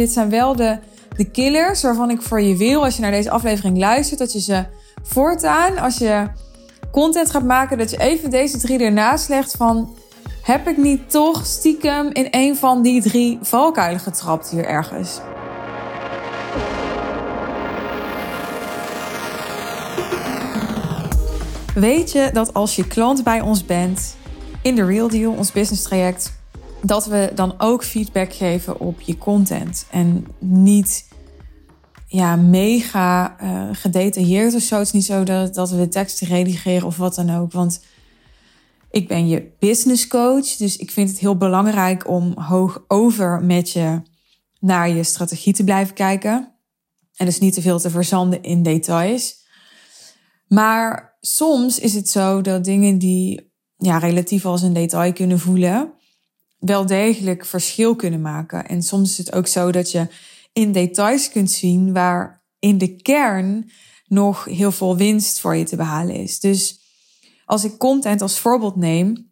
dit zijn wel de, de killers waarvan ik voor je wil, als je naar deze aflevering luistert, dat je ze voortaan, als je content gaat maken, dat je even deze drie ernaast legt van... Heb ik niet toch stiekem in een van die drie valkuilen getrapt hier ergens? Weet je dat als je klant bij ons bent in de Real Deal, ons business traject, dat we dan ook feedback geven op je content en niet ja, mega uh, gedetailleerd of zo. Het is niet zo dat, dat we teksten redigeren of wat dan ook. Want ik ben je business coach, dus ik vind het heel belangrijk om hoog over met je naar je strategie te blijven kijken. En dus niet te veel te verzanden in details. Maar soms is het zo dat dingen die ja, relatief als een detail kunnen voelen, wel degelijk verschil kunnen maken. En soms is het ook zo dat je in details kunt zien waar in de kern nog heel veel winst voor je te behalen is. Dus als ik content als voorbeeld neem,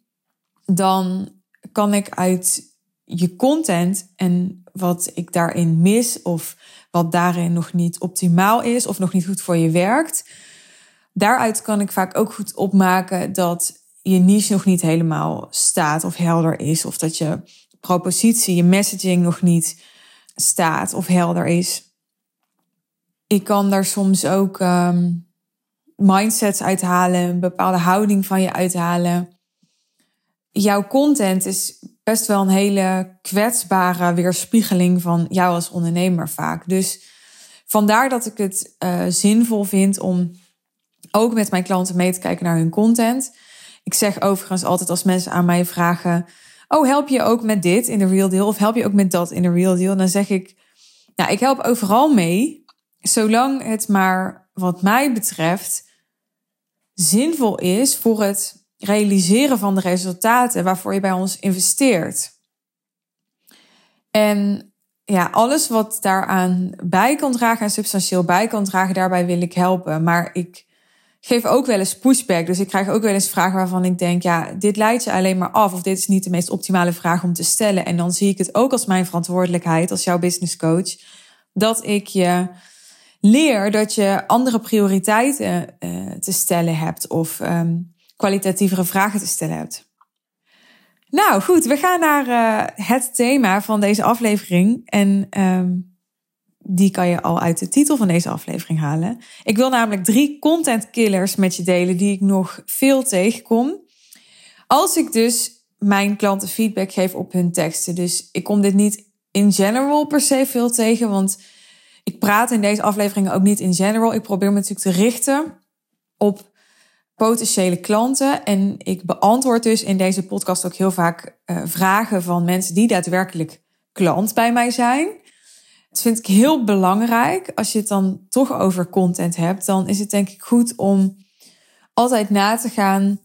dan kan ik uit je content en wat ik daarin mis of wat daarin nog niet optimaal is of nog niet goed voor je werkt, daaruit kan ik vaak ook goed opmaken dat je niche nog niet helemaal staat of helder is of dat je propositie, je messaging nog niet staat of helder is. Ik kan daar soms ook um, mindsets uithalen, een bepaalde houding van je uithalen. Jouw content is best wel een hele kwetsbare weerspiegeling van jou als ondernemer vaak. Dus vandaar dat ik het uh, zinvol vind om ook met mijn klanten mee te kijken naar hun content. Ik zeg overigens altijd als mensen aan mij vragen: Oh, help je ook met dit in de real deal? Of help je ook met dat in de real deal? Dan zeg ik: Ja, ik help overal mee, zolang het maar wat mij betreft zinvol is voor het realiseren van de resultaten waarvoor je bij ons investeert. En ja, alles wat daaraan bij kan dragen en substantieel bij kan dragen, daarbij wil ik helpen. Maar ik geef ook wel eens pushback. Dus ik krijg ook wel eens vragen waarvan ik denk, ja, dit leidt je alleen maar af. Of dit is niet de meest optimale vraag om te stellen. En dan zie ik het ook als mijn verantwoordelijkheid als jouw business coach. Dat ik je leer dat je andere prioriteiten uh, te stellen hebt. Of um, kwalitatievere vragen te stellen hebt. Nou goed, we gaan naar uh, het thema van deze aflevering. En um, die kan je al uit de titel van deze aflevering halen. Ik wil namelijk drie content killers met je delen die ik nog veel tegenkom. Als ik dus mijn klanten feedback geef op hun teksten. Dus ik kom dit niet in general per se veel tegen, want ik praat in deze afleveringen ook niet in general. Ik probeer me natuurlijk te richten op potentiële klanten. En ik beantwoord dus in deze podcast ook heel vaak uh, vragen van mensen die daadwerkelijk klant bij mij zijn. Dat vind ik heel belangrijk. Als je het dan toch over content hebt, dan is het denk ik goed om altijd na te gaan.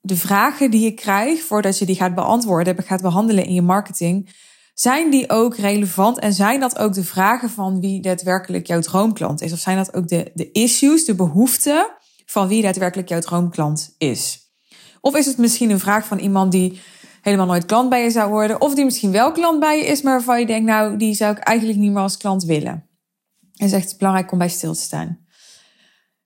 De vragen die je krijgt voordat je die gaat beantwoorden, gaat behandelen in je marketing, zijn die ook relevant en zijn dat ook de vragen van wie daadwerkelijk jouw droomklant is? Of zijn dat ook de, de issues, de behoeften van wie daadwerkelijk jouw droomklant is? Of is het misschien een vraag van iemand die helemaal nooit klant bij je zou worden. Of die misschien wel klant bij je is, maar waarvan je denkt, nou, die zou ik eigenlijk niet meer als klant willen. En zegt het belangrijk om bij stil te staan.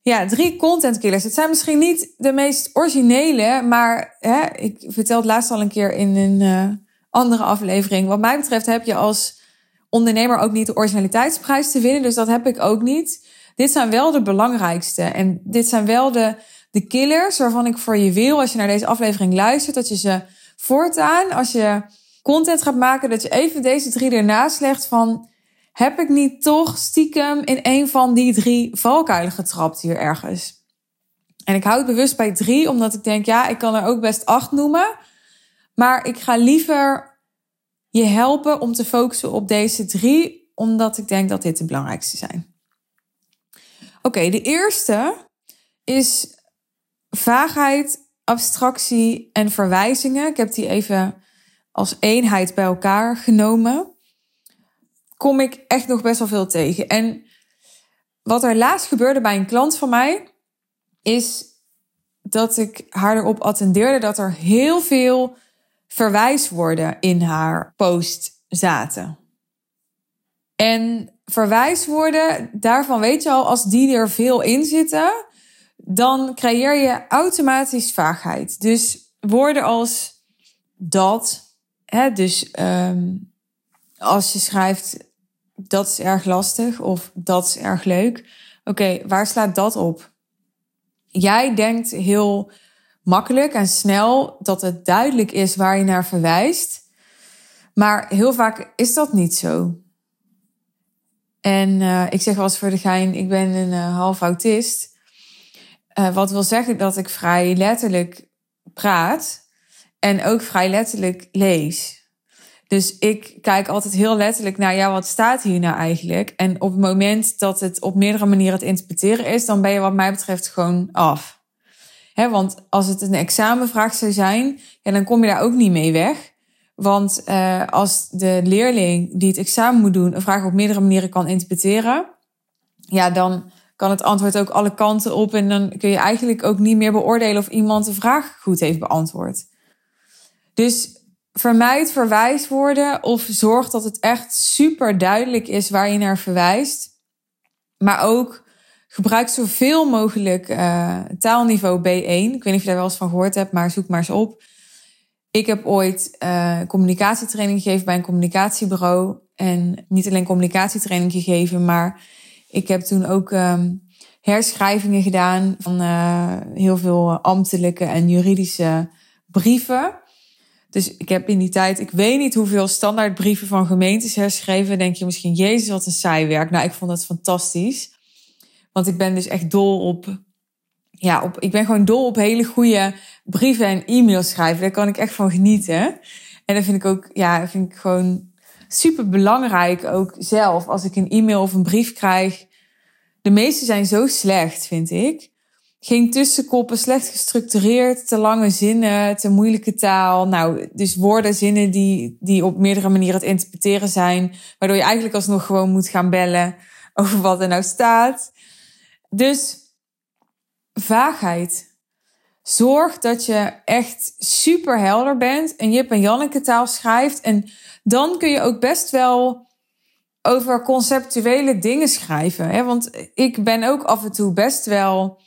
Ja, drie content killers. Het zijn misschien niet de meest originele, maar hè, ik vertel het laatst al een keer in een uh, andere aflevering. Wat mij betreft heb je als ondernemer ook niet de originaliteitsprijs te winnen, dus dat heb ik ook niet. Dit zijn wel de belangrijkste en dit zijn wel de, de killers waarvan ik voor je wil, als je naar deze aflevering luistert, dat je ze voortaan, als je content gaat maken, dat je even deze drie ernaast legt van... Heb ik niet toch stiekem in een van die drie valkuilen getrapt hier ergens? En ik hou het bewust bij drie, omdat ik denk, ja, ik kan er ook best acht noemen. Maar ik ga liever je helpen om te focussen op deze drie, omdat ik denk dat dit de belangrijkste zijn. Oké, de eerste is vaagheid abstractie en verwijzingen. Ik heb die even als eenheid bij elkaar genomen. Kom ik echt nog best wel veel tegen. En wat er laatst gebeurde bij een klant van mij, is dat ik haar erop attendeerde dat er heel veel verwijswoorden in haar post zaten. En verwijswoorden, daarvan weet je al, als die er veel in zitten, dan creëer je automatisch vaagheid. Dus woorden als dat, hè, dus um, als je schrijft dat is erg lastig of dat is erg leuk. Oké, waar slaat dat op? Jij denkt heel makkelijk en snel dat het duidelijk is waar je naar verwijst. Maar heel vaak is dat niet zo. En uh, ik zeg wel voor de gein, ik ben een uh, half autist. Uh, wat wil zeggen dat ik vrij letterlijk praat en ook vrij letterlijk lees. Dus ik kijk altijd heel letterlijk naar, ja, wat staat hier nou eigenlijk? En op het moment dat het op meerdere manieren het interpreteren is, dan ben je wat mij betreft gewoon af. Want als het een examenvraag zou zijn, dan kom je daar ook niet mee weg. Want uh, als de leerling die het examen moet doen een vraag op meerdere manieren kan interpreteren, ja, dan kan het antwoord ook alle kanten op. En dan kun je eigenlijk ook niet meer beoordelen of iemand de vraag goed heeft beantwoord. Dus vermijd verwijswoorden of zorg dat het echt super duidelijk is waar je naar verwijst. Maar ook gebruik zoveel mogelijk uh, taalniveau B1. Ik weet niet of je daar wel eens van gehoord hebt, maar zoek maar eens op. Ik heb ooit uh, communicatietraining gegeven bij een communicatiebureau. En niet alleen communicatietraining gegeven, maar ik heb toen ook um, herschrijvingen gedaan van uh, heel veel ambtelijke en juridische brieven. Dus ik heb in die tijd, ik weet niet hoeveel standaardbrieven van gemeentes herschreven. Denk je misschien, Jezus, wat een saai werk. Nou, ik vond dat fantastisch. Want ik ben dus echt dol op, ja, op, ik ben gewoon dol op hele goede brieven en e-mails schrijven. Daar kan ik echt van genieten. En dat vind ik ook, ja, vind ik gewoon super belangrijk ook zelf. Als ik een e-mail of een brief krijg. De meeste zijn zo slecht, vind ik. Geen tussenkoppen, slecht gestructureerd, te lange zinnen, te moeilijke taal. Nou, dus woorden, zinnen die, die op meerdere manieren het interpreteren zijn. Waardoor je eigenlijk alsnog gewoon moet gaan bellen over wat er nou staat. Dus vaagheid. Zorg dat je echt super helder bent en Jip en Janneke taal schrijft. En dan kun je ook best wel over conceptuele dingen schrijven. Hè? Want ik ben ook af en toe best wel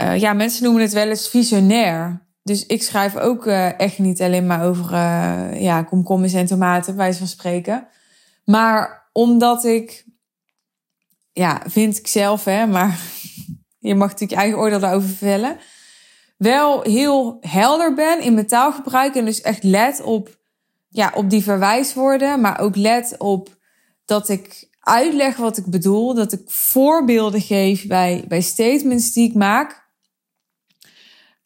uh, ja, mensen noemen het wel eens visionair. Dus ik schrijf ook uh, echt niet alleen maar over uh, ja, komkommers en tomaten, wijze van spreken. Maar omdat ik, ja, vind ik zelf, hè, maar je mag natuurlijk je eigen oordeel daarover vellen. Wel heel helder ben in mijn taalgebruik en dus echt let op, ja, op die verwijswoorden, maar ook let op dat ik uitleg wat ik bedoel, dat ik voorbeelden geef bij, bij statements die ik maak.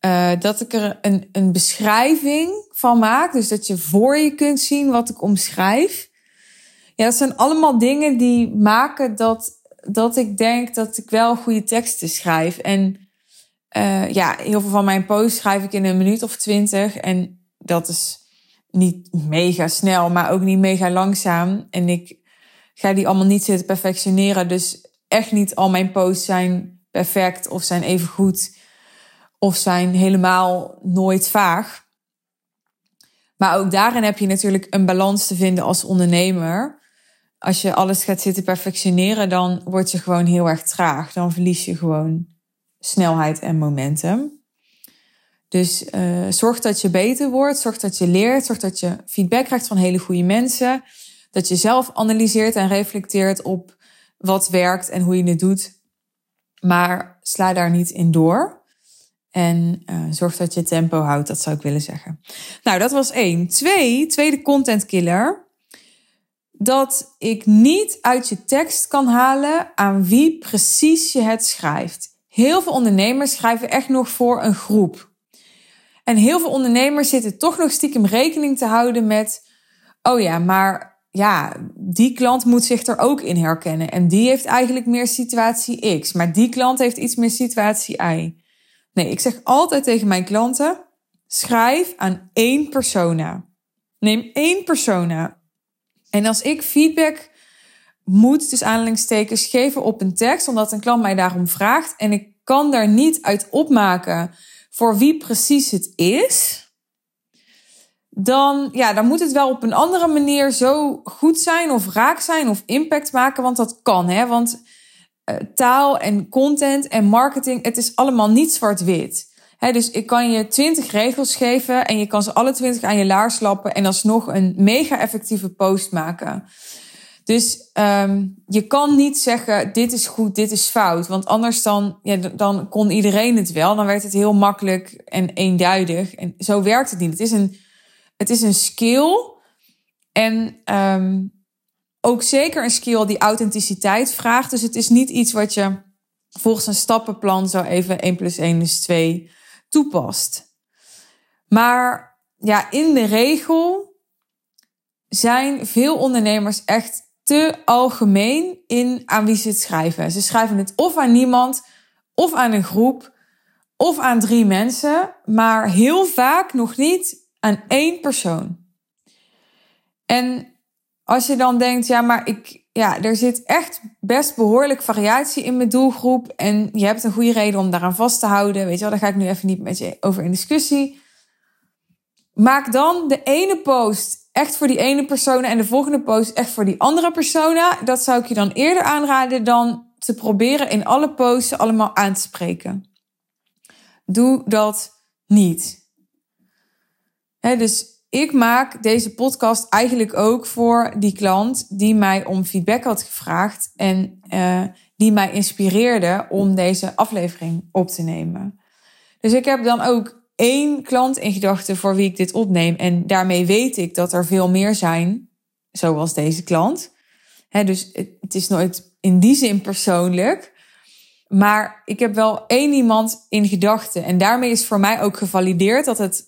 Uh, dat ik er een, een beschrijving van maak. Dus dat je voor je kunt zien wat ik omschrijf. Ja, dat zijn allemaal dingen die maken dat, dat ik denk dat ik wel goede teksten schrijf. En uh, ja, heel veel van mijn posts schrijf ik in een minuut of twintig. En dat is niet mega snel, maar ook niet mega langzaam. En ik ga die allemaal niet zitten perfectioneren. Dus echt niet al mijn posts zijn perfect of zijn even goed of zijn helemaal nooit vaag. Maar ook daarin heb je natuurlijk een balans te vinden als ondernemer. Als je alles gaat zitten perfectioneren, dan word je gewoon heel erg traag. Dan verlies je gewoon snelheid en momentum. Dus uh, zorg dat je beter wordt, zorg dat je leert, zorg dat je feedback krijgt van hele goede mensen. Dat je zelf analyseert en reflecteert op wat werkt en hoe je het doet. Maar sla daar niet in door. En uh, zorg dat je tempo houdt, dat zou ik willen zeggen. Nou, dat was één. Twee, tweede content killer. Dat ik niet uit je tekst kan halen aan wie precies je het schrijft. Heel veel ondernemers schrijven echt nog voor een groep. En heel veel ondernemers zitten toch nog stiekem rekening te houden met: oh ja, maar ja, die klant moet zich er ook in herkennen. En die heeft eigenlijk meer situatie X, maar die klant heeft iets meer situatie Y. Nee, ik zeg altijd tegen mijn klanten: schrijf aan één persona. Neem één persona. En als ik feedback moet, dus aanhalingstekens, geven op een tekst, omdat een klant mij daarom vraagt en ik kan daar niet uit opmaken voor wie precies het is, dan, ja, dan moet het wel op een andere manier zo goed zijn of raak zijn of impact maken, want dat kan. Hè? Want uh, taal en content en marketing, het is allemaal niet zwart-wit. dus ik kan je twintig regels geven en je kan ze alle twintig aan je laars lappen en alsnog een mega effectieve post maken. Dus um, je kan niet zeggen, dit is goed, dit is fout. Want anders dan, ja, dan kon iedereen het wel. Dan werd het heel makkelijk en eenduidig. En zo werkt het niet. Het is een, het is een skill. En um, ook zeker een skill die authenticiteit vraagt. Dus het is niet iets wat je volgens een stappenplan zo even 1 plus 1 is 2 toepast. Maar ja, in de regel zijn veel ondernemers echt te algemeen in aan wie ze het schrijven. Ze schrijven het of aan niemand, of aan een groep, of aan drie mensen, maar heel vaak nog niet aan één persoon. En als je dan denkt, ja, maar ik, ja, er zit echt best behoorlijk variatie in mijn doelgroep en je hebt een goede reden om daaraan vast te houden, weet je wel, daar ga ik nu even niet met je over in discussie. Maak dan de ene post echt voor die ene persoon en de volgende post echt voor die andere persona. Dat zou ik je dan eerder aanraden dan te proberen in alle posts allemaal aan te spreken. Doe dat niet. dus ik maak deze podcast eigenlijk ook voor die klant die mij om feedback had gevraagd en uh, die mij inspireerde om deze aflevering op te nemen. Dus ik heb dan ook één klant in gedachten voor wie ik dit opneem. En daarmee weet ik dat er veel meer zijn, zoals deze klant. dus het, is nooit in die zin persoonlijk. Maar ik heb wel één iemand in gedachten. En daarmee is voor mij ook gevalideerd dat het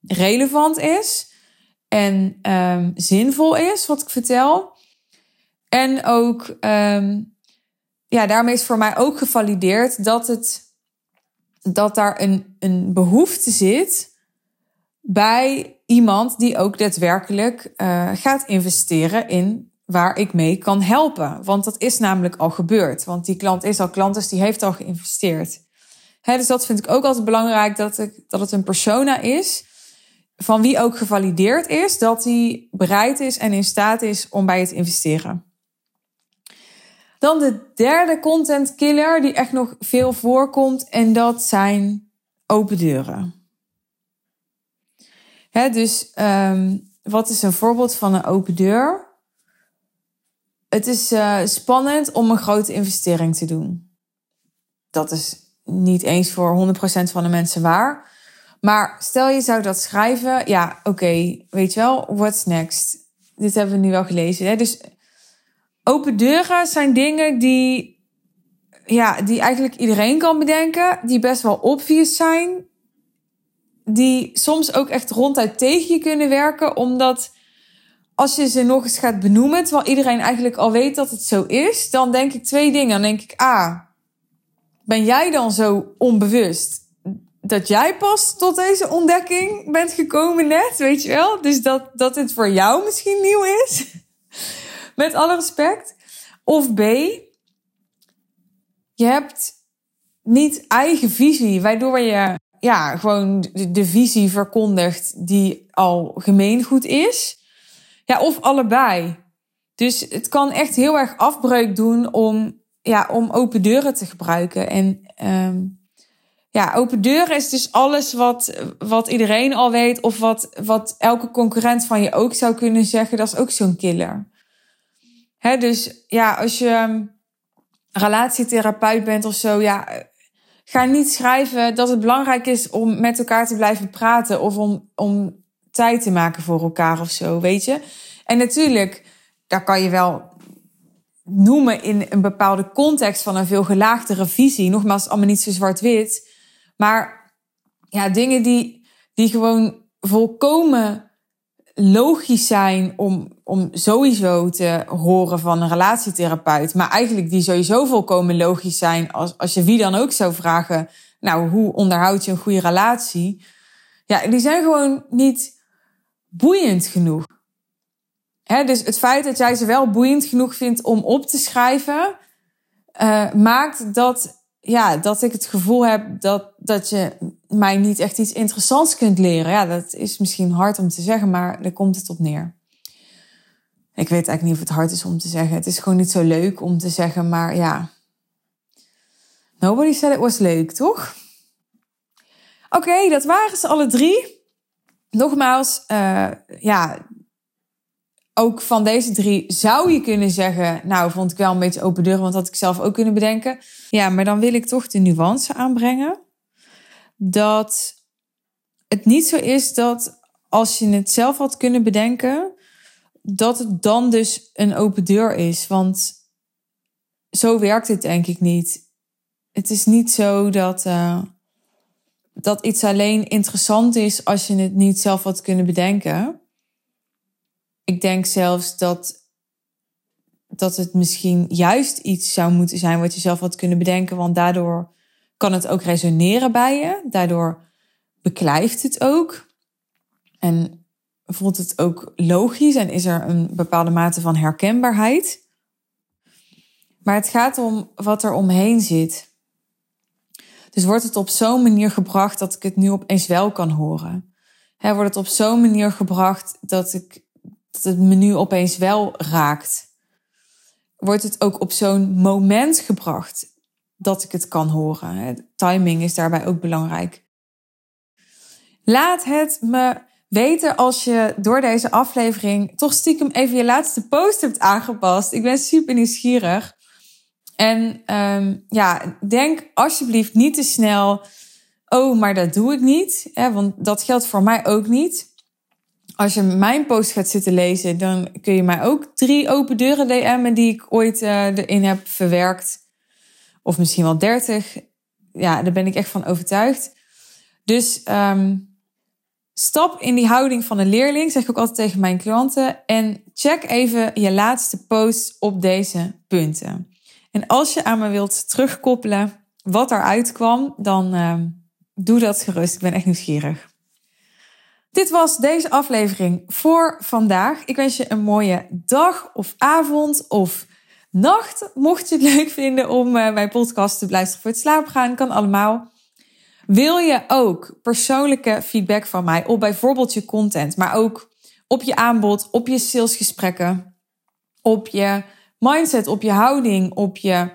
relevant is. En um, zinvol is wat ik vertel. En ook, um, ja, daarmee is voor mij ook gevalideerd dat het dat daar een, een behoefte zit bij iemand die ook daadwerkelijk uh, gaat investeren in waar ik mee kan helpen. Want dat is namelijk al gebeurd. Want die klant is al klant, dus die heeft al geïnvesteerd. Hè, dus dat vind ik ook altijd belangrijk, dat, ik, dat het een persona is van wie ook gevalideerd is dat hij bereid is en in staat is om bij het investeren. Dan de derde content killer die echt nog veel voorkomt en dat zijn open deuren. Dus um, wat is een voorbeeld van een open deur? Het is uh, spannend om een grote investering te doen. Dat is niet eens voor 100% van de mensen waar. Maar stel je zou dat schrijven, ja, oké, weet je wel, what's next? Dit hebben we nu wel gelezen. Hè? Dus Open deuren zijn dingen die, ja, die eigenlijk iedereen kan bedenken, die best wel obvious zijn, die soms ook echt ronduit tegen je kunnen werken, omdat als je ze nog eens gaat benoemen, terwijl iedereen eigenlijk al weet dat het zo is, dan denk ik twee dingen. Dan denk ik, ah, ben jij dan zo onbewust dat jij pas tot deze ontdekking bent gekomen net, weet je wel? Dus dat, dat het voor jou misschien nieuw is. Met alle respect. Of B, je hebt niet eigen visie, waardoor je ja, gewoon de visie verkondigt die al gemeengoed is. Ja, of allebei. Dus het kan echt heel erg afbreuk doen om, ja, om open deuren te gebruiken. En um, ja, open deuren is dus alles wat, wat iedereen al weet, of wat, wat elke concurrent van je ook zou kunnen zeggen. Dat is ook zo'n killer dus ja, als je um, relatietherapeut bent of zo, ja, ga niet schrijven dat het belangrijk is om met elkaar te blijven praten of om, om tijd te maken voor elkaar of zo, weet je. En natuurlijk, daar kan je wel noemen in een bepaalde context van een veel gelaagdere visie. Nogmaals, allemaal niet zo zwart-wit. Maar ja, dingen die, die gewoon volkomen logisch zijn om, om sowieso te horen van een relatietherapeut. Maar eigenlijk die sowieso volkomen logisch zijn als, als je wie dan ook zou vragen. Nou, hoe onderhoud je een goede relatie? Ja, die zijn gewoon niet boeiend genoeg. Dus het feit dat jij ze wel boeiend genoeg vindt om op te schrijven, uh, maakt dat ja, dat ik het gevoel heb dat, dat je mij niet echt iets interessants kunt leren. Ja, dat is misschien hard om te zeggen, maar daar komt het op neer. Ik weet eigenlijk niet of het hard is om te zeggen. Het is gewoon niet zo leuk om te zeggen, maar ja. Nobody said it was leuk, toch? Oké, dat waren ze alle drie. Nogmaals, uh, ja, ook van deze drie zou je kunnen zeggen, nou vond ik wel een beetje open deur, want had ik zelf ook kunnen bedenken. Ja, maar dan wil ik toch de nuance aanbrengen. Dat het niet zo is dat als je het zelf had kunnen bedenken, dat het dan dus een open deur is. Want zo werkt het denk ik niet. Het is niet zo dat, uh, dat iets alleen interessant is als je het niet zelf had kunnen bedenken. Ik denk zelfs dat, dat het misschien juist iets zou moeten zijn wat je zelf had kunnen bedenken, want daardoor kan het ook resoneren bij je. Daardoor beklijft het ook. En voelt het ook logisch en is er een bepaalde mate van herkenbaarheid. Maar het gaat om wat er omheen zit. Dus wordt het op zo'n manier gebracht dat ik het nu opeens wel kan horen? Wordt het op zo'n manier gebracht dat, ik, dat het me nu opeens wel raakt? Wordt het ook op zo'n moment gebracht dat ik het kan horen? timing is daarbij ook belangrijk. Laat het me weten als je door deze aflevering toch stiekem even je laatste post hebt aangepast. Ik ben super nieuwsgierig. En um, ja, denk alsjeblieft niet te snel. Oh, maar dat doe ik niet. Hè, want dat geldt voor mij ook niet. Als je mijn post gaat zitten lezen, dan kun je mij ook drie open deuren DM'en die ik ooit uh, erin heb verwerkt. Of misschien wel dertig. Ja, daar ben ik echt van overtuigd. Dus um, Stap in die houding van een leerling, zeg ik ook altijd tegen mijn klanten. En check even je laatste post op deze punten. En als je aan me wilt terugkoppelen wat eruit kwam, dan uh, doe dat gerust. Ik ben echt nieuwsgierig. Dit was deze aflevering voor vandaag. Ik wens je een mooie dag of avond of nacht. Mocht je het leuk vinden om uh, mijn podcast te luisteren voor het slapen gaan, kan allemaal. Wil je ook persoonlijke feedback van mij op bijvoorbeeld je content, maar ook op je aanbod, op je salesgesprekken, op je mindset, op je houding, op je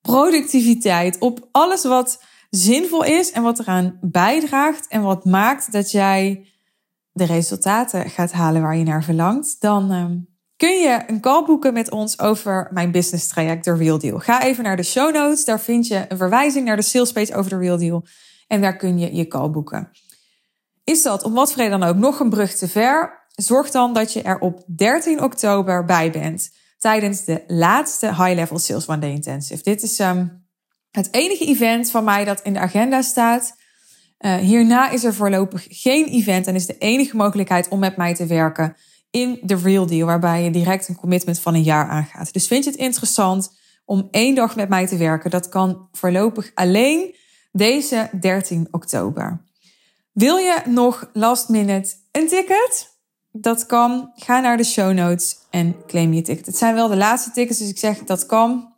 productiviteit, op alles wat zinvol is en wat eraan bijdraagt en wat maakt dat jij de resultaten gaat halen waar je naar verlangt, dan ehm, kun je een call boeken met ons over mijn business traject, de Real Deal. Ga even naar de show notes, daar vind je een verwijzing naar de sales page over de Real Deal. En daar kun je je call boeken. Is dat om wat voor dan ook nog een brug te ver? Zorg dan dat je er op 13 oktober bij bent tijdens de laatste High Level Sales One Day Intensive. Dit is um, het enige event van mij dat in de agenda staat. Uh, hierna is er voorlopig geen event en is de enige mogelijkheid om met mij te werken in de Real Deal, waarbij je direct een commitment van een jaar aangaat. Dus vind je het interessant om één dag met mij te werken? Dat kan voorlopig alleen deze 13 oktober. Wil je nog last minute een ticket? Dat kan. Ga naar de show notes en claim je ticket. Het zijn wel de laatste tickets, dus ik zeg dat kan.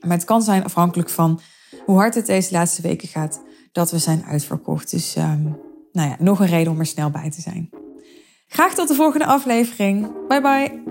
Maar het kan zijn afhankelijk van hoe hard het deze laatste weken gaat, dat we zijn uitverkocht. Dus um, nou ja, nog een reden om er snel bij te zijn. Graag tot de volgende aflevering. Bye bye.